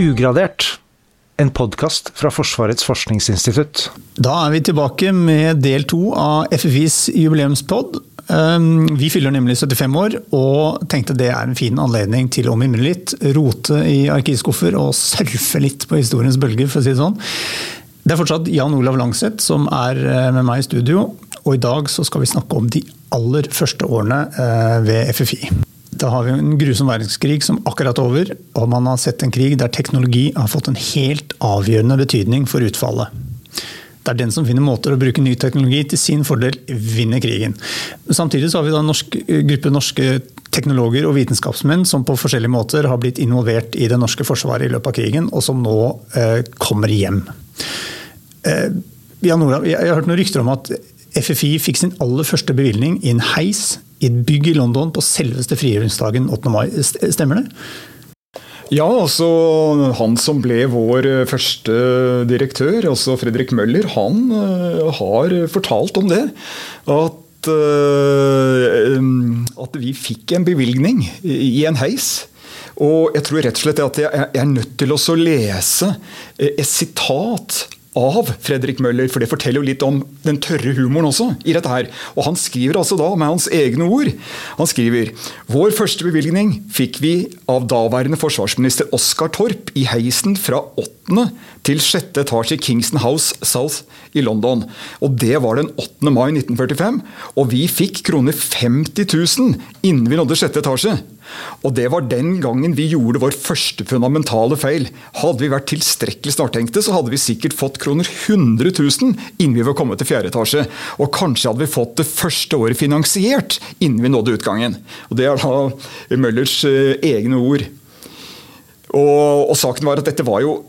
Ugradert, en podkast fra Forsvarets forskningsinstitutt. Da er vi tilbake med del to av FFIs jubileumspod. Um, vi fyller nemlig 75 år, og tenkte det er en fin anledning til å mimre litt, rote i arkivskuffer og surfe litt på historiens bølger, for å si det sånn. Det er fortsatt Jan Olav Langseth som er eh, med meg i studio, og i dag skal vi snakke om de aller første årene eh, ved FFI. Da har vi en grusom verdenskrig som akkurat er over, og man har sett en krig der teknologi har fått en helt avgjørende betydning for utfallet. Det er den som finner måter å bruke ny teknologi til sin fordel, vinner krigen. Samtidig så har vi da en norsk, gruppe norske teknologer og vitenskapsmenn som på forskjellige måter har blitt involvert i det norske forsvaret i løpet av krigen, og som nå eh, kommer hjem. Eh, jeg har hørt noen rykter om at FFI fikk sin aller første bevilgning i en heis i et bygg i London på selveste frigjøringsdagen 8. mai. Stemmer det? Ja, altså han som ble vår eh, første direktør, altså Fredrik Møller, han uh, har fortalt om det. At, uh, at vi fikk en bevilgning i en heis. Og jeg tror rett og slett at jeg er nødt til å lese et sitat av Fredrik Møller, for det forteller jo litt om den tørre humoren også. i dette her. Og Han skriver altså da med hans egne ord. Han skriver Vår første bevilgning fikk vi av daværende forsvarsminister Oskar Torp i heisen fra 8. til 6. etasje i Kingston House South i London. Og Det var den 8. mai 1945. Og vi fikk kroner 50 000 innen vi nådde 6. etasje. Og det var den gangen vi gjorde vår første fundamentale feil. Hadde vi vært tilstrekkelig snartenkte, så hadde vi sikkert fått kroner 100 000 innen vi var kommet til fjerde etasje. Og kanskje hadde vi fått det første året finansiert innen vi nådde utgangen. Og Det er da Møllers eh, egne ord. Og, og saken var at dette var jo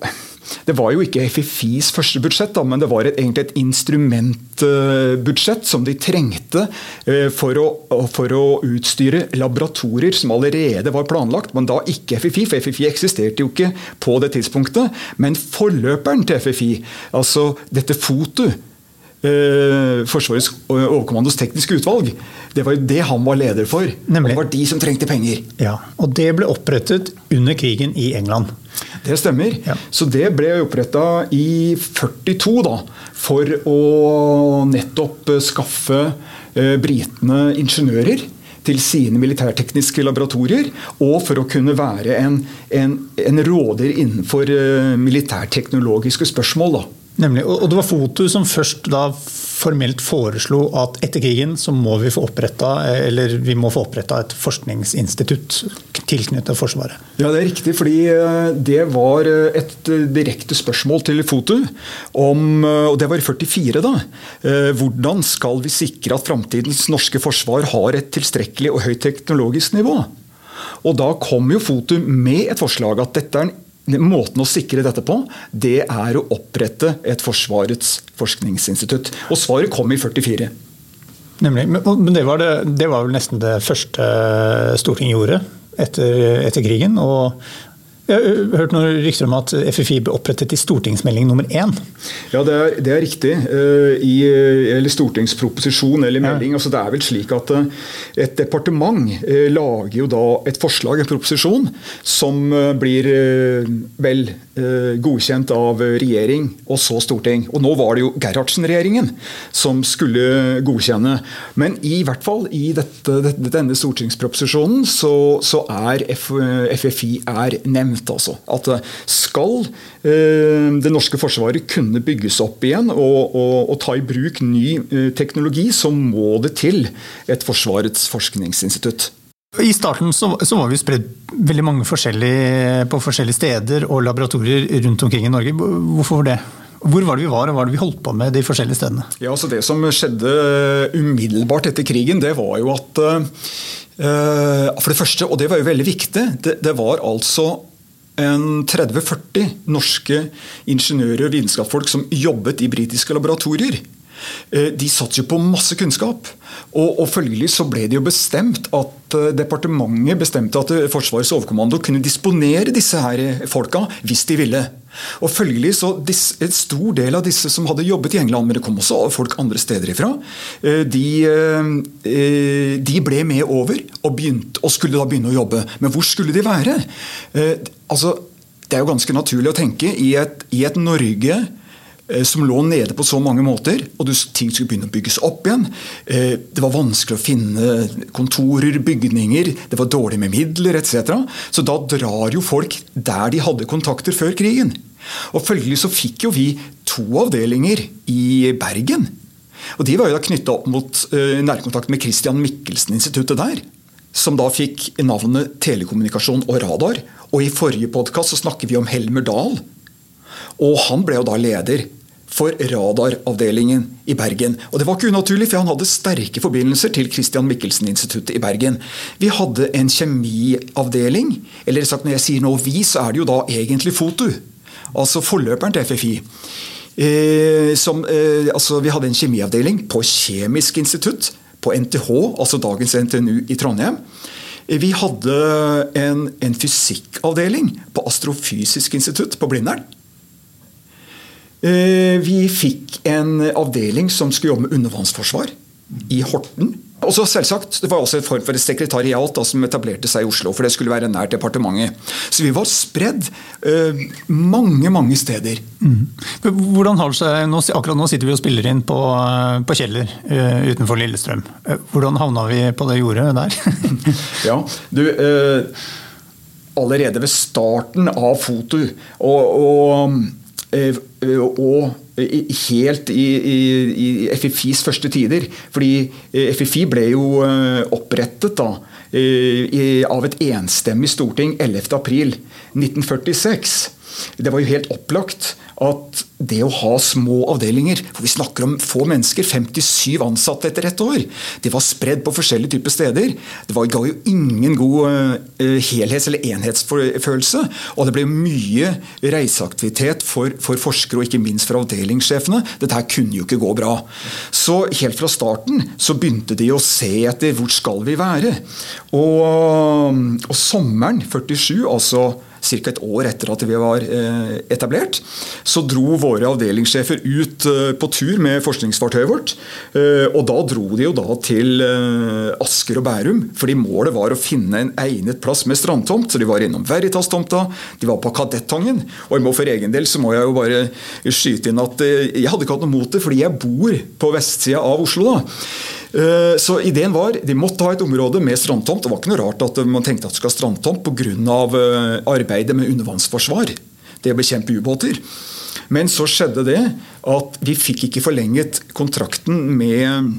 det var jo ikke FFIs første budsjett, da, men det var et, egentlig et instrumentbudsjett som de trengte eh, for å, for å, utstyre laboratorier som allerede var planlagt, men da ikke FFI, for FFI eksisterte jo ikke på det tidspunktet. Men forløperen til FFI, altså dette FOTU, eh, Forsvarets overkommandos tekniske utvalg. Det var jo det han var leder for. Nemlig. det var de som trengte penger. Ja, Og det ble opprettet under krigen i England. Det stemmer. Ja. Så det ble oppretta i 42 da, for å nettopp skaffe eh, britene ingeniører til sine militærtekniske laboratorier, og for å kunne være en, en, en råder innenfor militærteknologiske spørsmål. Da. Nemlig, og Det var FOTU som først da formelt foreslo at etter krigen så må vi få oppretta oppretta et forskningsinstitutt tilknyttet Forsvaret. Ja, Det er riktig, fordi eh, det var eh, et eh, direkte spørsmål til FOTU. Om, og det var i 44, da. Hvordan skal vi sikre at framtidens norske forsvar har et tilstrekkelig og høyt teknologisk nivå? Og Da kom jo FOTU med et forslag at dette er en Måten å sikre dette på, det er å opprette et Forsvarets forskningsinstitutt. Og svaret kom i 44. Nemlig. Men det var, det, det var vel nesten det første Stortinget gjorde etter, etter krigen. Og, jeg har hørt noen rykter om at FFI ble opprettet i stortingsmelding nummer én. Ja, det er, det er riktig. Eh, I, eller stortingsproposisjon eller melding. Ja. Altså, det er vel slik at eh, et departement eh, lager jo da et forslag, en proposisjon, som blir vel godkjent av regjering og så storting. Og nå var det jo Gerhardsen-regjeringen som skulle godkjenne. Men i hvert fall i dette, denne stortingsproposisjonen så, så er FFI er nevnt. Altså. At eh, skal eh, det norske forsvaret kunne bygges opp igjen og, og, og ta i bruk ny eh, teknologi, så må det til et Forsvarets forskningsinstitutt. I starten så, så var vi spredd veldig mange forskjellige, på forskjellige steder og laboratorier rundt omkring i Norge. Hvorfor det? Hvor var det vi var, og hva var det vi holdt på med de forskjellige stedene? Ja, altså Det som skjedde umiddelbart etter krigen, det var jo at For det første, og det var jo veldig viktig, det, det var altså en 30-40 norske ingeniører og vitenskapsfolk som jobbet i britiske laboratorier. Eh, de satser jo på masse kunnskap. Og, og, følgelig så ble det jo bestemt at eh, departementet bestemte at Forsvarets overkommando kunne disponere disse her folka hvis de ville. Og følgelig så En stor del av disse som hadde jobbet i England, men det kom også folk andre steder ifra, eh, de, de ble med over og, begynte, og skulle da begynne å jobbe. Men hvor skulle de være? Altså, det er jo ganske naturlig å tenke i et, i et Norge eh, som lå nede på så mange måter, og ting skulle begynne å bygges opp igjen. Eh, det var vanskelig å finne kontorer, bygninger, det var dårlig med midler etc. Så da drar jo folk der de hadde kontakter før krigen. Og Følgelig så fikk jo vi to avdelinger i Bergen. Og De var jo da knytta opp mot uh, nærkontakt med Christian Michelsen-instituttet der. Som da fikk navnet telekommunikasjon og radar. Og i forrige podkast snakker vi om Helmer Dahl. Og han ble jo da leder for radaravdelingen i Bergen. Og Det var ikke unaturlig, for han hadde sterke forbindelser til Christian Michelsen-instituttet i Bergen. Vi hadde en kjemiavdeling, eller sagt når jeg sier nå vi, så er det jo da egentlig FOTU. Altså forløperen til FFI. Eh, som, eh, altså vi hadde en kjemiavdeling på Kjemisk institutt på NTH, altså dagens NTNU i Trondheim. Vi hadde en, en fysikkavdeling på Astrofysisk institutt på Blindern. Eh, vi fikk en avdeling som skulle jobbe med undervannsforsvar i Horten. Og så selvsagt, Det var også en form for et sekretariat da, som etablerte seg i Oslo. For det skulle være nært departementet. Så vi var spredd eh, mange, mange steder. Mm. Hvordan har det seg, nå, Akkurat nå sitter vi og spiller inn på, på Kjeller uh, utenfor Lillestrøm. Uh, hvordan havna vi på det jordet der? ja, du... allerede ved starten av foto og, og, og helt i, i, i, FFIs første tider. Fordi eh, FFI ble jo eh, opprettet da, eh, av et enstemmig storting 11.4.1946. Det var jo helt opplagt at det å ha små avdelinger For vi snakker om få mennesker, 57 ansatte etter ett år. De var spredd på forskjellige typer steder. Det var, ga jo ingen god uh, helhets- eller enhetsfølelse. Og det ble mye reiseaktivitet for, for, forskere, og ikke minst for avdelingssjefene. Dette her kunne jo ikke gå bra. Så helt fra starten så begynte de å se etter hvor skal vi være. Og, og sommeren 47, altså ca. et år etter at vi var eh, etablert, så dro våre avdelingssjefer ut eh, på tur med forskningsfartøyet vårt. Eh, og da dro de jo da til Asker og Bærum, fordi målet var å finne en egnet plass med strandtomt. Så de var innom Veritas-tomta, de var på Kadettangen. Og for egen del så må jeg jo bare skyte inn at jeg hadde ikke hatt noe mot det, fordi jeg bor på vestsida av Oslo. da. Eh, så ideen var de måtte ha et område med strandtomt. Det var ikke noe rart at man tenkte at det skulle ha strandtomt pga. Eh, arbeidet med undervannsforsvar. Det å bekjempe ubåter. Men så skjedde det at vi fikk ikke forlenget kontrakten med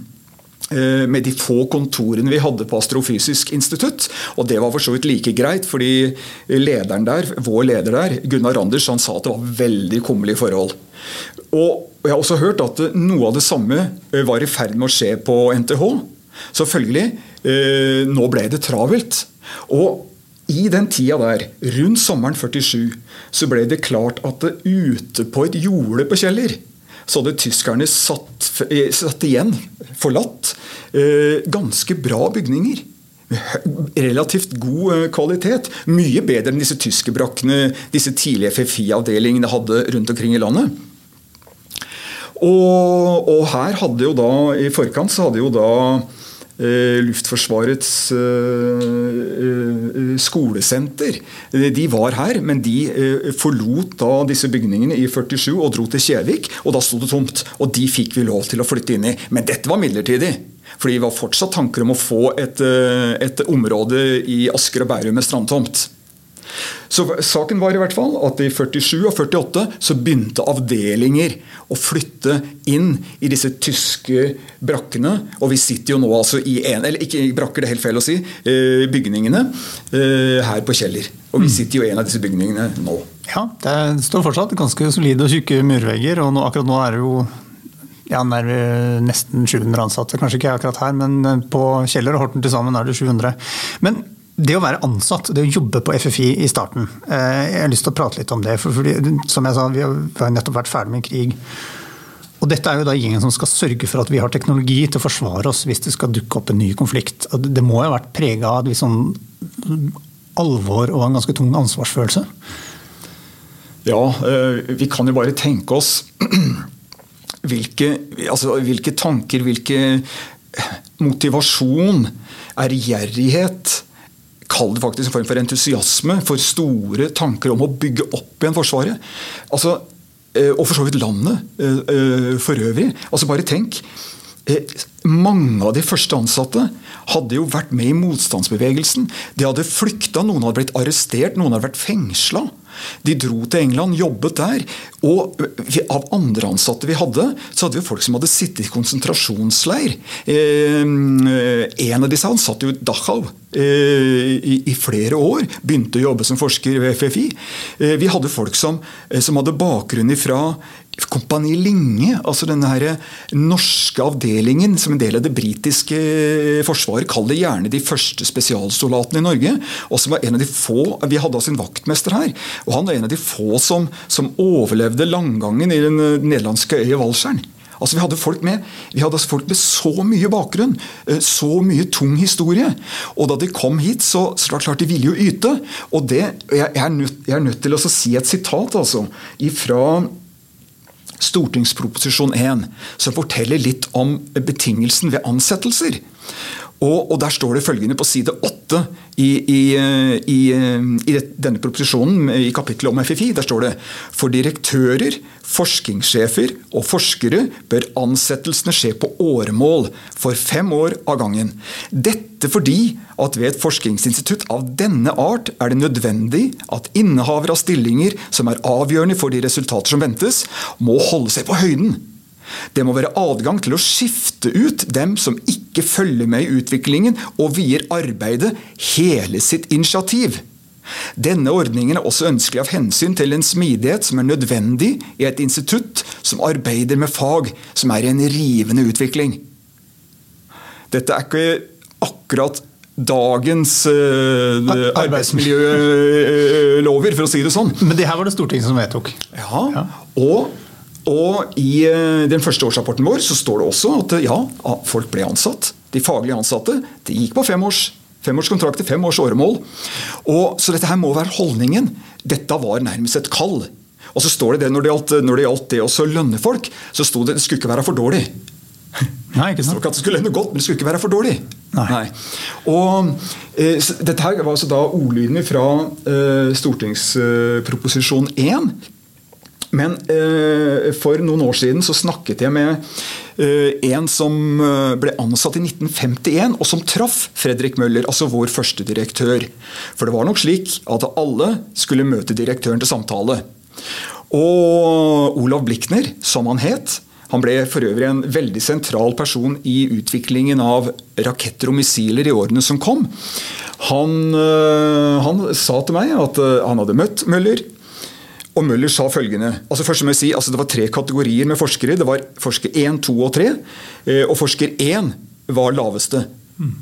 med de få kontorene vi hadde på Astrofysisk institutt. Og det var for så vidt like greit, fordi lederen der, vår leder der, Gunnar Anders, han sa at det var veldig kummerlige forhold. Og Jeg har også hørt at noe av det samme eh, var i ferd med å skje på NTH. Så følgelig, eh, nå ble det travelt. Og i den tida der, rundt sommeren 47, så ble det klart at ute på et jorde på Kjeller, så hadde tyskerne satt, eh, satt igjen, forlatt, ganske bra bygninger relativt god kvalitet. Mye bedre enn disse tyske brakkene disse tidlige FFI-avdelingene hadde rundt omkring i landet. Og, og, her hadde jo da, i forkant så hadde jo da eh, Luftforsvarets eh, eh, skolesenter De var her, men de eh, forlot da disse bygningene i 47 og dro til Kjevik. Og da sto det tomt. Og de fikk vi lov til å flytte inn i. Men dette var midlertidig. Fordi det var fortsatt tanker om å få et, eh, et område i Asker og Bærum med strandtomt. Så Saken var i hvert fall at i 47 og 48 så begynte avdelinger å flytte inn i disse tyske brakkene. Og vi sitter jo nå altså i en, eller ikke brakker, det er helt feil å si, eh, bygningene eh, her på Kjeller. Og vi mm. sitter jo i en av disse bygningene nå. Ja, det står fortsatt ganske solide og tjukke murvegger, og nå, akkurat nå er det jo ja, er nesten 700 ansatte. Kanskje ikke akkurat her, men på Kjeller og Horten til sammen er det 700. Men det å være ansatt, det å jobbe på FFI i starten eh, Jeg har lyst til å prate litt om det. For, fordi, som jeg sa, Vi har nettopp vært ferdig med krig. Og Dette er jo da gjengen som skal sørge for at vi har teknologi til å forsvare oss hvis det skal dukke opp en ny konflikt. Det må jo ha vært prega av et sånn alvor og en ganske tung ansvarsfølelse? Ja, eh, vi kan jo bare tenke oss hvilke, altså, hvilke tanker, hvilke motivasjon, ærgjerrighet kall det faktisk en form for entusiasme for store tanker om å bygge opp igjen Forsvaret. Altså, eh, og for så vidt landet eh, for øvrig. Altså Bare tenk. Mange av de første ansatte hadde jo vært med i motstandsbevegelsen. De hadde flykta, noen hadde blitt arrestert, noen hadde vært fengsla. De dro til England, jobbet der. Og av andre ansatte vi hadde, så hadde vi folk som hadde sittet i konsentrasjonsleir. En av disse han satt jo i Dachau i, flere år. Begynte å jobbe som forsker ved FFI. Vi hadde folk som, som hadde bakgrunn ifra Kompani Linge, altså denne her norske avdelingen som en del av det britiske forsvaret, kall det gjerne de første spesialsoldatene i Norge. og som var en av de få, Vi hadde altså en vaktmester her, og han var en av de få som, som overlevde langgangen i den nederlandske øya valskjern. Altså, vi hadde folk med vi hadde altså folk med så mye bakgrunn, eh, så mye tung historie. Og da de kom hit, så, så klart de ville jo yte. Og det, jeg, er, nødt, jeg er nødt til å si et sitat altså, ifra stortingsproposisjon 1, som forteller litt om betingelsen ved ansettelser. Og, og, Der står det følgende på side 8 i, i, i, i, denne proposisjonen i kapittelet om FFI. Der står det for direktører, forskningssjefer og forskere bør ansettelsene skje på åremål for fem år av gangen. Dette fordi at ved et forskningsinstitutt av denne art er det nødvendig at innehaver av stillinger som er avgjørende for de resultater som ventes, må holde seg på høyden. Det må være adgang til å skifte ut dem som ikke følger med i utviklingen og vier arbeidet hele sitt initiativ. Denne ordningen er også ønskelig av hensyn til en smidighet som er nødvendig i et institutt som arbeider med fag som er i en rivende utvikling. Dette er ikke akkurat dagens uh, arbeidsmiljølover, for å si det sånn. Men det her var det Stortinget som vedtok? Ja, ja. og og I eh, den første årsrapporten vår så står det også at ja, folk ble ansatt. De faglige ansatte. Det gikk på fem års, femårskontrakter, fem års åremål. Og, så dette her må være holdningen. Dette var nærmest et kall. Og så står det det når det gjaldt, når det, gjaldt det å lønne folk, så sto det det skulle ikke være for dårlig. Nei, ikke sant? Det at det skulle lønne godt, men det skulle ikke være for dårlig. Nei. Nei. Og eh, Dette her var altså da ordlyden fra eh, stortingsproposisjon 1 men eh, for noen år siden så snakket jeg med eh, en som eh, ble ansatt i 1951, og som traff Fredrik Møller, altså vår første direktør. For det var nok slik at alle skulle møte direktøren til samtale. Og Olav Blikner, som han het, han ble for øvrig en veldig sentral person i utviklingen av raketter og missiler i årene som kom. Han, eh, han sa til meg at eh, han hadde møtt Møller. Og Møller sa følgende altså først må jeg si, altså Det var tre kategorier med forskere. Det var forsker 1, 2 og 3. Eh, og forsker 1 var laveste. Mm.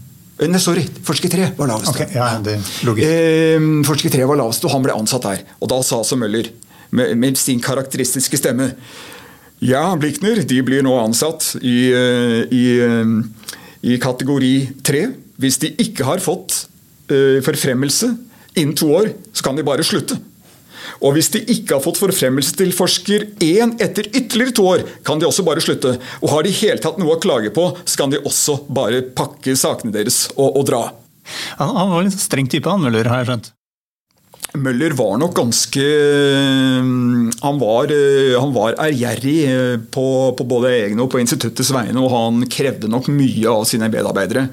Nei, sorry. Forsker 3 var laveste. Okay, ja, det eh, forsker 3 var laveste, og han ble ansatt der. Og da sa altså Møller, med, med sin karakteristiske stemme Ja, Blikner, de blir nå ansatt i, eh, i, i kategori 3. Hvis de ikke har fått forfremmelse innen to år, så kan de bare slutte. Og hvis de ikke har fått forfremmelse til forsker én etter ytterligere to år, kan de også bare slutte. Og har de i hele tatt noe å klage på, så kan de også bare pakke sakene deres og, og dra. Han, han var en litt streng type, han Møller, har jeg skjønt? Møller var nok ganske Han var, han var ærgjerrig på, på, både egne og på instituttets vegne, og han krevde nok mye av sine medarbeidere.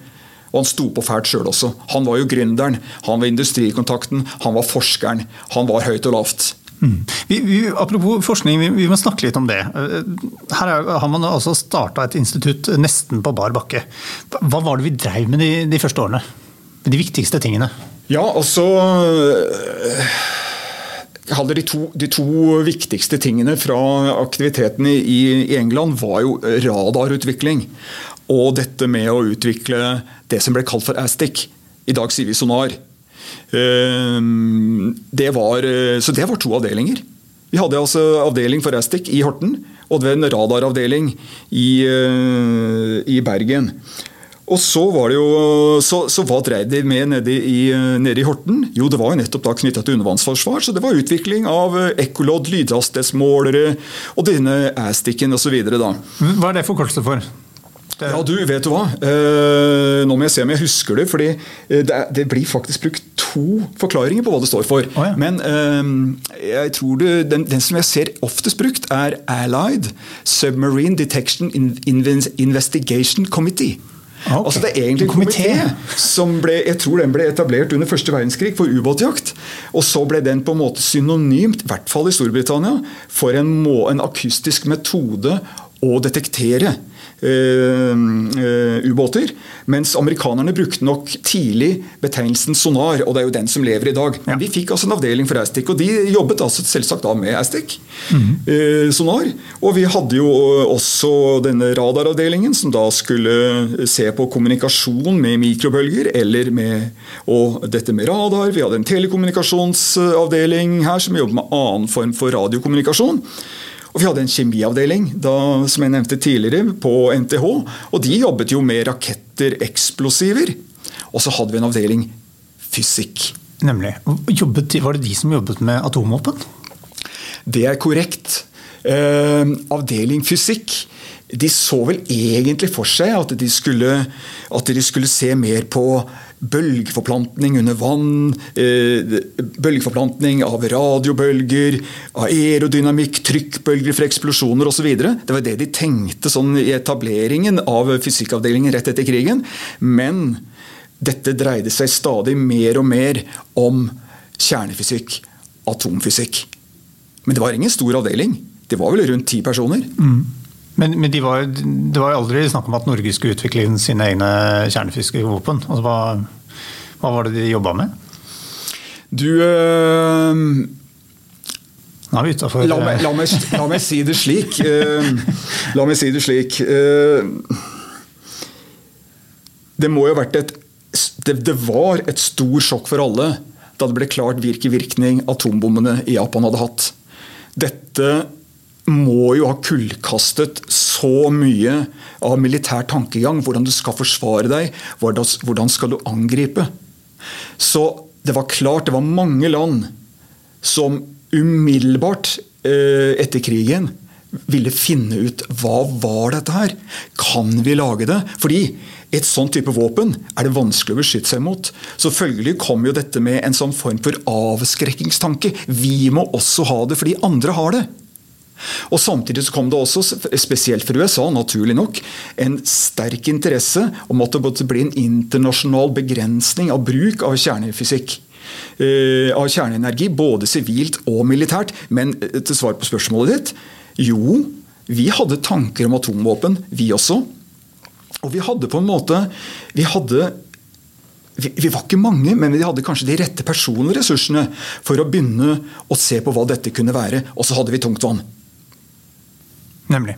Og han sto på fælt sjøl også. Han var jo gründeren, han var industrikontakten, han var forskeren. Han var høyt og lavt. Mm. Vi, vi, apropos forskning, vi, vi, må snakke litt om det. Her er, har man altså starta et institutt nesten på bar bakke. Hva var det vi dreiv med de, de første årene? De viktigste tingene? Ja, altså de to, de to, viktigste tingene fra aktiviteten i, i England var jo radarutvikling. Og dette med å utvikle det som ble kalt for ASTIC. I dag sier vi sonar. Ehm, det var, eh, så det var to avdelinger. Vi hadde altså avdeling for ASTIC i Horten, og det var en radaravdeling i, eh, i Bergen. Og så var det jo, så, så hva dreide de med nede i, nede i, Horten? Jo, det var jo nettopp da knytta til undervannsforsvar. Så det var utvikling av ekkolodd, lydhastighetsmålere og denne ASTIC-en osv. Hva er det forkortelse for? Det... Ja, du, vet du hva? Eh, nå må jeg se om jeg husker det. fordi eh, det, det, blir faktisk brukt to forklaringer på hva det står for. Oh, ja. Men eh, jeg tror det, den, den, som jeg ser oftest brukt, er Allied Submarine Detection Investigation Committee. Okay. Altså Det er egentlig en komité som ble, jeg tror den ble etablert under første verdenskrig for ubåtjakt. Og så ble den på en måte synonymt, i hvert fall i Storbritannia, for en, må, en akustisk metode å detektere uh, uh, ubåter. Mens amerikanerne brukte nok tidlig betegnelsen sonar, og det er jo den som lever i dag. Men vi fikk altså en avdeling for Astic, og de jobbet altså selvsagt da med Astic. Mm -hmm. uh, sonar. Og vi hadde jo også denne radaravdelingen, som da skulle se på kommunikasjon med mikrobølger, eller med og dette med radar. Vi hadde en telekommunikasjonsavdeling her som jobbet med annen form for radiokommunikasjon. Og vi hadde en kjemiavdeling da, som jeg nevnte tidligere, på NTH. Og de jobbet jo med raketter, eksplosiver. Og så hadde vi en avdeling fysikk. Nemlig. Jobbet, var det de som jobbet med atomvåpen? Det er korrekt. Eh, avdeling fysikk de så vel egentlig for seg at de skulle, at de skulle se mer på bølgeforplantning under vann, eh, bølgeforplantning av radiobølger, aerodynamikk, trykkbølger fra eksplosjoner osv. Det var det de tenkte sånn i etableringen av fysikkavdelingen rett etter krigen. Men dette dreide seg stadig mer og mer om kjernefysikk, atomfysikk. Men det var ingen stor avdeling. Det var vel rundt ti personer. Mm. Men, men de var, det var aldri snakk om at Norge skulle utvikle sine egne kjernefysiske Altså, hva, hva, var det de jobba med? Du øh, Nå er vi utafor la, la, la, meg si det slik. Uh, la meg si det slik. Uh, det må jo ha vært et det, det, var et stor sjokk for alle da det ble klart hvilken virkning atombombene i Japan hadde hatt. Dette må jo ha kullkastet så mye av militær tankegang. Hvordan du skal forsvare deg, hvordan skal du angripe. Så det var klart det var mange land som umiddelbart eh, etter krigen ville finne ut hva var dette her. Kan vi lage det? Fordi et sånn type våpen er det vanskelig å beskytte seg mot. Så følgelig kom jo dette med en sånn form for avskrekkingstanke. Vi må også ha det fordi andre har det. Og Samtidig så kom det også, spesielt for USA, naturlig nok, en sterk interesse om at det måtte bli en internasjonal begrensning av bruk av kjernefysikk. Uh, av kjerneenergi, både sivilt og militært. Men uh, til svar på spørsmålet ditt jo, vi hadde tanker om atomvåpen, vi også. Og vi hadde på en måte Vi hadde vi, var ikke mange, men vi hadde kanskje de rette personlige ressursene for å begynne å se på hva dette kunne være. Og så hadde vi tungt vann. Nemlig.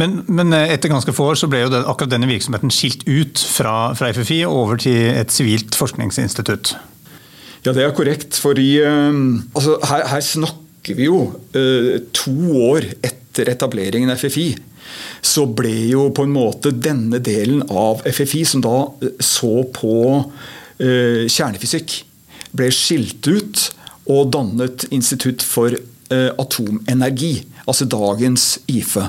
Men, men, eh, etter ganske få år så ble jo den, akkurat denne virksomheten skilt ut fra, fra FFI og over til et sivilt forskningsinstitutt. Ja, det er korrekt. fordi uh, altså, her, her, snakker vi jo uh, to år etter etableringen av FFI. Så ble jo på en måte denne delen av FFI, som da så på kjernefysikk, ble skilt ut og dannet Institutt for atomenergi altså dagens IFE.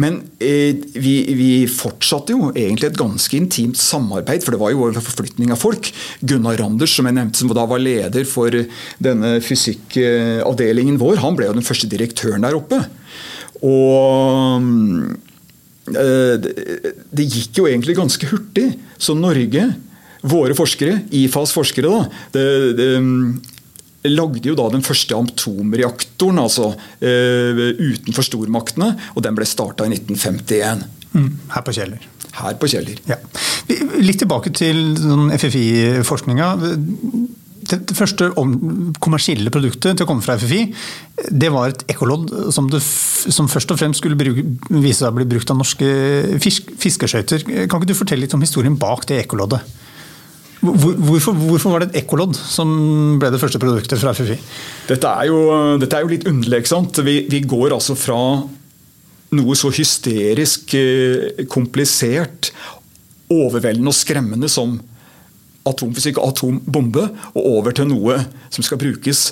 Men eh, vi, vi, fortsatte jo egentlig et ganske intimt samarbeid, for det var jo en forflytning av folk. Gunnar Randers, som jeg nevnte, som da var leder for denne fysikkavdelingen vår, han ble jo den første direktøren der oppe. Og eh, det gikk jo egentlig ganske hurtig. Så Norge, våre forskere, IFAs forskere, da, det, det, lagde jo da den første atomreaktoren altså, uh, utenfor stormaktene. og Den ble starta i 1951. Mm, her på Kjeller. Her på Kjeller. Ja. Litt tilbake til FFI-forskninga. Det første kommersielle produktet til å komme fra FFI, det var et ekkolodd som, som, først og fremst skulle bruke, vise seg å bli brukt av norske fisk, fiskeskøyter. Kan ikke du fortelle litt om historien bak det ekkoloddet? Hvorfor, hvorfor, var det et ekkolodd som ble det første produktet fra FFI? Dette er jo, dette er jo litt underlig. ikke sant? Vi, vi, går altså fra noe så hysterisk eh, komplisert, overveldende og skremmende som atomfysikk og atombombe, og over til noe som skal brukes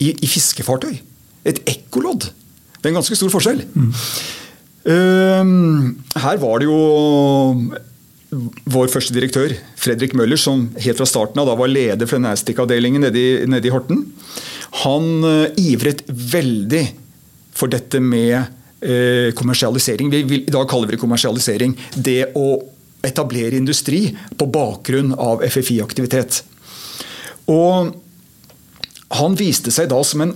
i, i fiskefartøy. Et ekkolodd. Det er en ganske stor forskjell. Mm. Uh, her var det jo vår første direktør, Fredrik Møller, som helt fra starten av da var leder for Næstik-avdelingen nede, nede i Horten. Han uh, ivret veldig for dette med uh, kommersialisering. Vi vil, I dag kaller vi det kommersialisering. Det å etablere industri på bakgrunn av FFI-aktivitet. Og han viste seg da som en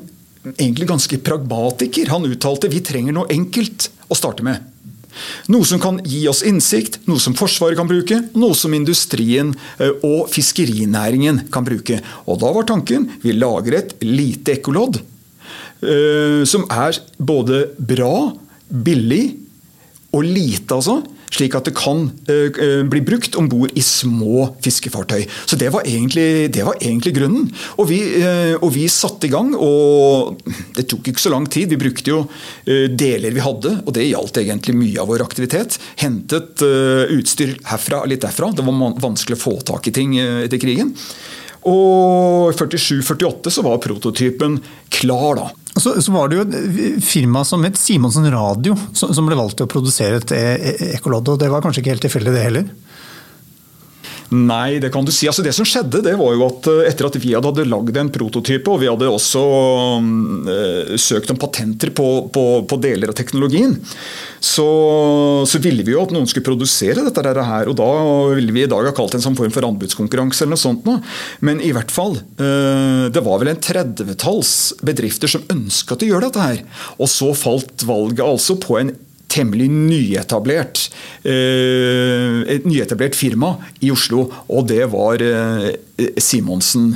egentlig ganske pragmatiker. Han uttalte vi trenger noe enkelt å starte med. Noe som kan gi oss innsikt, noe som Forsvaret kan bruke, noe som industrien eh, og fiskerinæringen kan bruke. Og da var tanken vi lager et lite ekkolodd eh, som er både bra, billig og lite, altså. Slik at det kan eh, eh, bli brukt om bord i små fiskefartøy. Så det var egentlig, det var egentlig grunnen. Og vi, eh, og vi satte i gang, og det tok ikke så lang tid. Vi brukte jo deler vi hadde, og det gjaldt egentlig mye av vår aktivitet. Hentet utstyr herfra og litt derfra. Det var vanskelig å få tak i ting etter krigen. Og i 47-48 så var prototypen klar, da. Så, så var det jo et firma som het Simonsen Radio som, som ble valgt til å produsere et e- e- ekkolodd. Og det var kanskje ikke helt tilfeldig, det heller? Nei, det kan du si. Altså det som skjedde, det var jo at eh, etter at vi hadde lagd en prototype, og vi hadde også øh, søkt om patenter på, på, på deler av teknologien, så, så, ville vi jo at noen skulle produsere dette her. Og da ville vi i dag ha kalt det en sånn form for anbudskonkurranse eller noe sånt. Nå. Men i hvert fall, øh, det var vel en tredvetalls bedrifter som ønsket å gjøre dette her. Og så falt valget altså på en temmelig nyetablert eh, et nyetablert firma i Oslo, og det var eh, Simonsen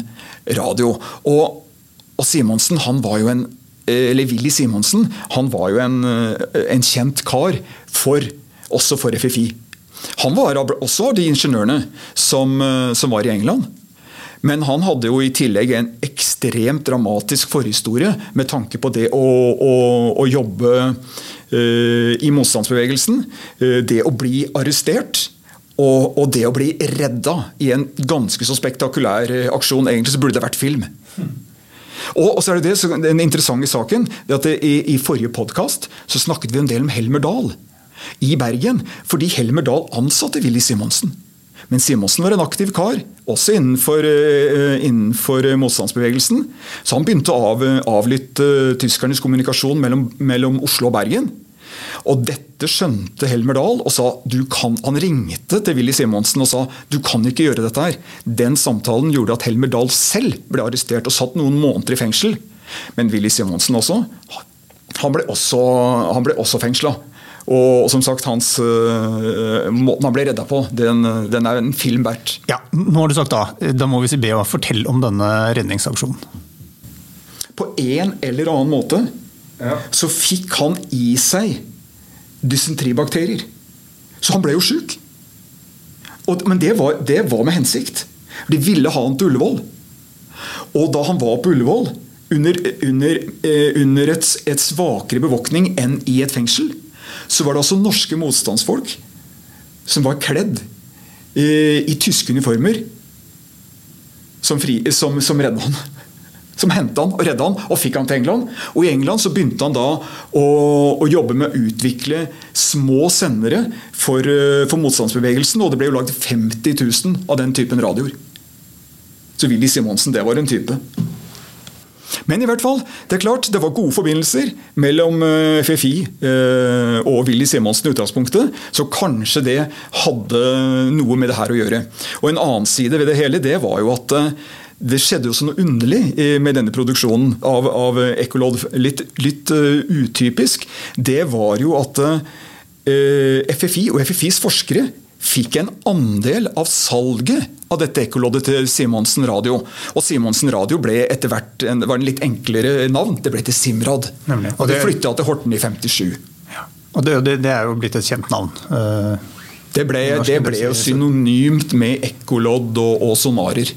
Radio. Og, og Simonsen han var jo en eh, eller Willy Simonsen han var jo en, en kjent kar for, også for FFI. Han var også av de ingeniørene som, som var i England. Men han hadde jo i tillegg en ekstremt dramatisk forhistorie med tanke på det å, å, å jobbe i motstandsbevegelsen. eh, det å bli arrestert. Og, og det å bli redda i en ganske så spektakulær eh, aksjon. Egentlig så burde det vært film. Og, så er det det, så Den interessante saken det at det, i, i forrige podkast snakket vi en del om Helmer Dahl i Bergen. Fordi Helmer Dahl ansatte Willy Simonsen. Men Simonsen var en aktiv kar, også innenfor, eh, innenfor motstandsbevegelsen. Så han begynte å av, avlytte eh, tyskernes kommunikasjon mellom, mellom Oslo og Bergen. Og dette skjønte Helmer Dahl, og sa, du kan, han ringte til Willy Simonsen og sa du kan ikke gjøre dette her. Den samtalen gjorde at Helmer Dahl selv ble arrestert og satt noen måneder i fengsel. Men Willy Simonsen også, han ble også, han ble også fengsla. Og som sagt, hans, uh, måten han ble redda på, den, den er en film verdt. Ja, nå har du sagt da. Da må vi si be å fortelle om denne redningsaksjonen. På en eller annen måte så fikk han i seg dysenteribakterier. Så han ble jo sjuk. Men det var, det var med hensikt. De ville ha han til Ullevål. Og da han var på Ullevål, under, under, eh, under et, et svakere bevåkning enn i et fengsel, så var det altså norske motstandsfolk som var kledd eh, i tyske uniformer, som, fri, som, som redda han. Som henta han og redda han og fikk han til England. Og I England så begynte han da å, å jobbe med å utvikle små sendere for, eh, for motstandsbevegelsen. Og det ble jo lagd 50 000 av den typen radioer. Så Willy Simonsen, det var en type. Men i hvert fall, det er klart, det var gode forbindelser mellom eh, FFI eh, og Willy Simonsen i utgangspunktet, så kanskje det hadde noe med det her å gjøre. Og En annen side ved det hele det var jo at det skjedde jo så noe underlig med denne produksjonen av, av Ekkolodd. Litt, litt eh, utypisk. Det var jo at eh, FFI og FFIs forskere fikk en andel av salget av dette ekkoloddet til Simonsen Radio. Og Simonsen Radio ble etter hvert en, var en litt enklere navn. Det ble til Simrad. Nemlig. Og det Og det- flytta til Horten i 57. Og det, det, det er jo blitt et kjent navn. Uh, Det ble, det ble jo synonymt med ekkolodd og, og sonarer.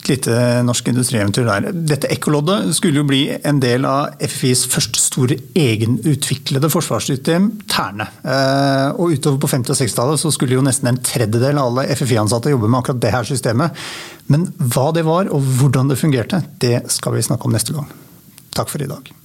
Et lite norsk industrieventyr der. Dette ekkoloddet skulle jo bli en del av FFIs første store egenutviklede forsvarssystem, Terne. Eh, Og utover på 50- og 60-tallet så skulle jo nesten en tredjedel av alle FFI-ansatte jobbe med akkurat det her systemet. Men hva det var og hvordan det fungerte, det skal vi snakke om neste gang. Takk for i dag.